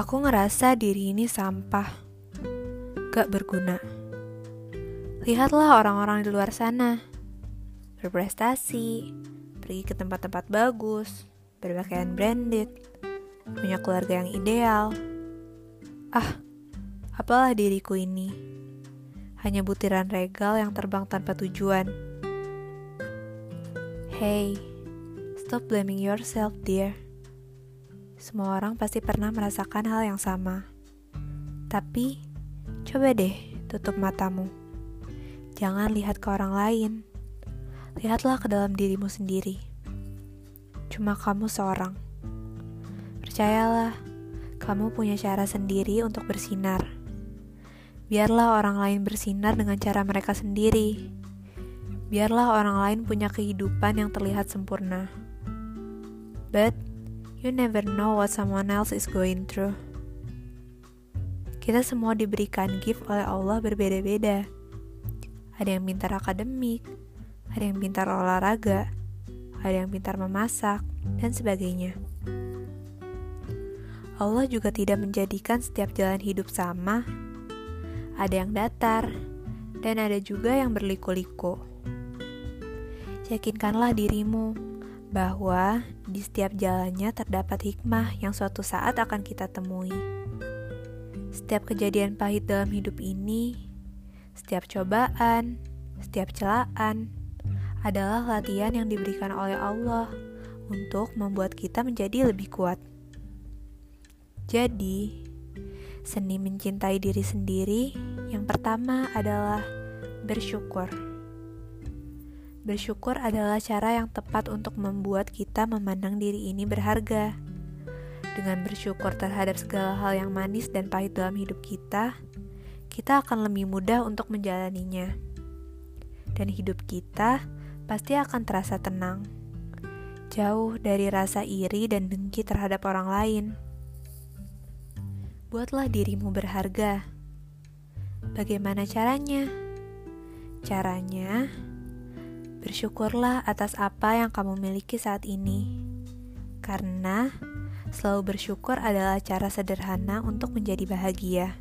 Aku ngerasa diri ini sampah, gak berguna. Lihatlah orang-orang di luar sana, berprestasi, pergi ke tempat-tempat bagus, berpakaian branded, punya keluarga yang ideal. Ah, apalah diriku ini? Hanya butiran regal yang terbang tanpa tujuan. Hey, stop blaming yourself, dear. Semua orang pasti pernah merasakan hal yang sama. Tapi, coba deh tutup matamu. Jangan lihat ke orang lain. Lihatlah ke dalam dirimu sendiri. Cuma kamu seorang. Percayalah, kamu punya cara sendiri untuk bersinar. Biarlah orang lain bersinar dengan cara mereka sendiri. Biarlah orang lain punya kehidupan yang terlihat sempurna. But You never know what someone else is going through. Kita semua diberikan gift oleh Allah berbeda-beda. Ada yang pintar akademik, ada yang pintar olahraga, ada yang pintar memasak, dan sebagainya. Allah juga tidak menjadikan setiap jalan hidup sama. Ada yang datar, dan ada juga yang berliku-liku. Yakinkanlah dirimu bahwa di setiap jalannya terdapat hikmah yang suatu saat akan kita temui. Setiap kejadian pahit dalam hidup ini, setiap cobaan, setiap celaan adalah latihan yang diberikan oleh Allah untuk membuat kita menjadi lebih kuat. Jadi, seni mencintai diri sendiri yang pertama adalah bersyukur. Bersyukur adalah cara yang tepat untuk membuat kita memandang diri ini berharga. Dengan bersyukur terhadap segala hal yang manis dan pahit dalam hidup kita, kita akan lebih mudah untuk menjalaninya. Dan hidup kita pasti akan terasa tenang, jauh dari rasa iri dan dengki terhadap orang lain. Buatlah dirimu berharga. Bagaimana caranya? Caranya, Bersyukurlah atas apa yang kamu miliki saat ini, karena selalu bersyukur adalah cara sederhana untuk menjadi bahagia.